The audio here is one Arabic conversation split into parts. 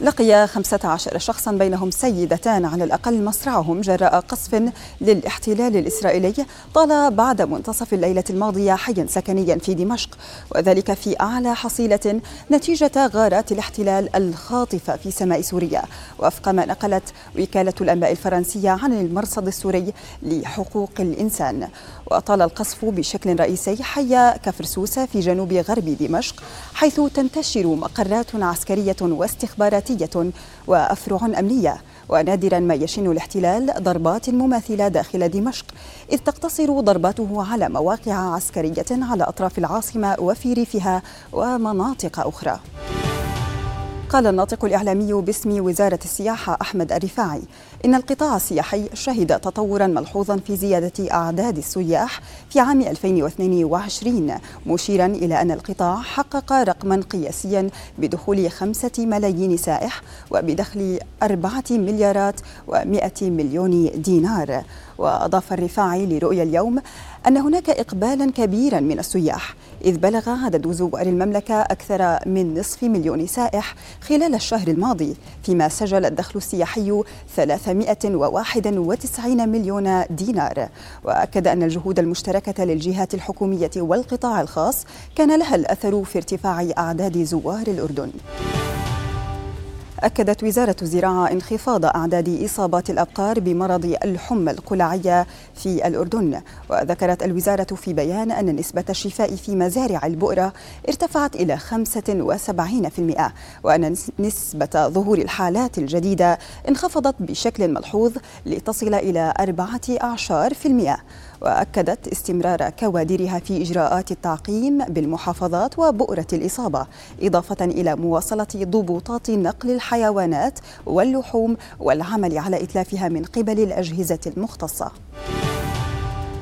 لقي 15 شخصا بينهم سيدتان على الأقل مصرعهم جراء قصف للاحتلال الإسرائيلي طال بعد منتصف الليلة الماضية حيا سكنيا في دمشق وذلك في أعلى حصيلة نتيجة غارات الاحتلال الخاطفة في سماء سوريا. وفق ما نقلت وكالة الأنباء الفرنسية عن المرصد السوري لحقوق الإنسان. وطال القصف بشكل رئيسي حي كفر سوسة في جنوب غرب دمشق حيث تنتشر مقرات عسكرية واستخباراتية وأفرع أمنية ونادرا ما يشن الاحتلال ضربات مماثلة داخل دمشق إذ تقتصر ضرباته على مواقع عسكرية على أطراف العاصمة وفي ريفها ومناطق أخرى. قال الناطق الإعلامي باسم وزارة السياحة أحمد الرفاعي إن القطاع السياحي شهد تطورا ملحوظا في زيادة أعداد السياح في عام 2022 مشيرا إلى أن القطاع حقق رقما قياسيا بدخول خمسة ملايين سائح وبدخل أربعة مليارات ومائة مليون دينار. وأضاف الرفاعي لرؤيا اليوم أن هناك إقبالا كبيرا من السياح إذ بلغ عدد زوار المملكة أكثر من نصف مليون سائح خلال الشهر الماضي فيما سجل الدخل السياحي 391 مليون دينار. وأكد أن الجهود المشتركة للجهات الحكومية والقطاع الخاص كان لها الأثر في ارتفاع أعداد زوار الأردن. أكدت وزارة الزراعة انخفاض أعداد إصابات الأبقار بمرض الحمى القلعية في الأردن وذكرت الوزارة في بيان أن نسبة الشفاء في مزارع البؤرة ارتفعت إلى 75% وأن نسبة ظهور الحالات الجديدة انخفضت بشكل ملحوظ لتصل إلى 14% وأكدت استمرار كوادرها في إجراءات التعقيم بالمحافظات وبؤرة الإصابة إضافة إلى مواصلة ضبوطات نقل الحيوانات واللحوم والعمل على إتلافها من قبل الأجهزة المختصة.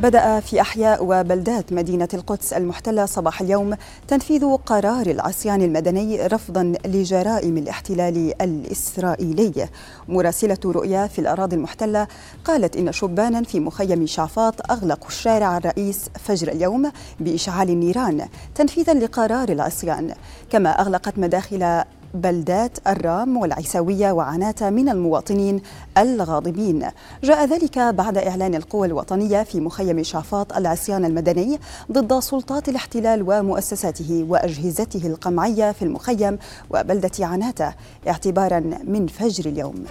بدأ في أحياء وبلدات مدينة القدس المحتلة صباح اليوم تنفيذ قرار العصيان المدني رفضا لجرائم الاحتلال الإسرائيلي. مراسلة رؤيا في الأراضي المحتلة قالت إن شبانا في مخيم شعفاط أغلقوا الشارع الرئيس فجر اليوم بإشعال النيران تنفيذا لقرار العصيان. كما أغلقت مداخل بلدات الرام والعيساوية وعناتة من المواطنين الغاضبين. جاء ذلك بعد إعلان القوى الوطنية في مخيم شعفاط العصيان المدني ضد سلطات الاحتلال ومؤسساته وأجهزته القمعية في المخيم وبلدة عناتة اعتبارا من فجر اليوم.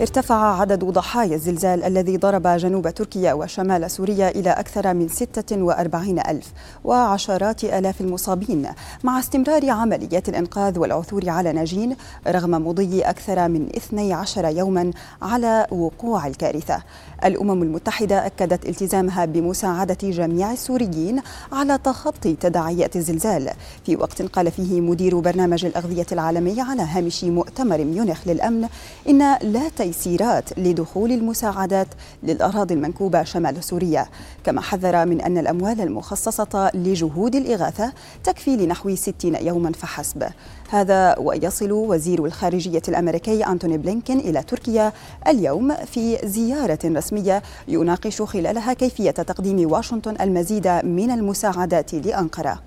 ارتفع عدد ضحايا الزلزال الذي ضرب جنوب تركيا وشمال سوريا إلى أكثر من 46 ألف وعشرات آلاف المصابين مع استمرار عمليات الإنقاذ والعثور على ناجين رغم مضي أكثر من 12 يوما على وقوع الكارثة. الأمم المتحدة أكدت التزامها بمساعدة جميع السوريين على تخطي تداعيات الزلزال. في وقت قال فيه مدير برنامج الأغذية العالمي على هامش مؤتمر ميونخ للأمن إن لا تيسيرات لدخول المساعدات للأراضي المنكوبة شمال سوريا. كما حذر من أن الأموال المخصصة لجهود الإغاثة تكفي لنحو 60 يوما فحسب. هذا ويصل وزير الخارجية الأمريكي أنتوني بلينكين إلى تركيا اليوم في زيارة رسمية يناقش خلالها كيفية تقديم واشنطن المزيد من المساعدات لأنقرة.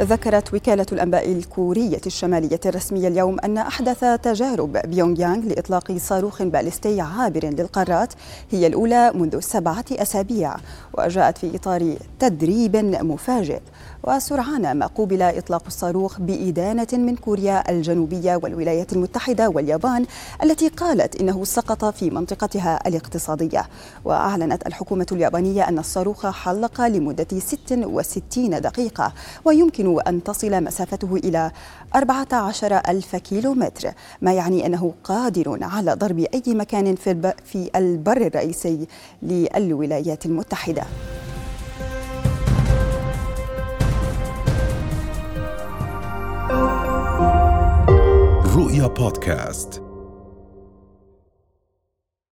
ذكرت وكالة الأنباء الكورية الشمالية الرسمية اليوم أن أحدث تجارب بيونغ يانغ لإطلاق صاروخ باليستي عابر للقارات هي الأولى منذ سبعة أسابيع وجاءت في إطار تدريب مفاجئ. وسرعان ما قوبل إطلاق الصاروخ بإدانة من كوريا الجنوبية والولايات المتحدة واليابان التي قالت إنه سقط في منطقتها الاقتصادية. وأعلنت الحكومة اليابانية أن الصاروخ حلق لمدة 66 دقيقة ويمكن أن تصل مسافته إلى 14 ألف كيلومتر ما يعني أنه قادر على ضرب أي مكان في البر الرئيسي للولايات المتحدة. رؤيا بودكاست.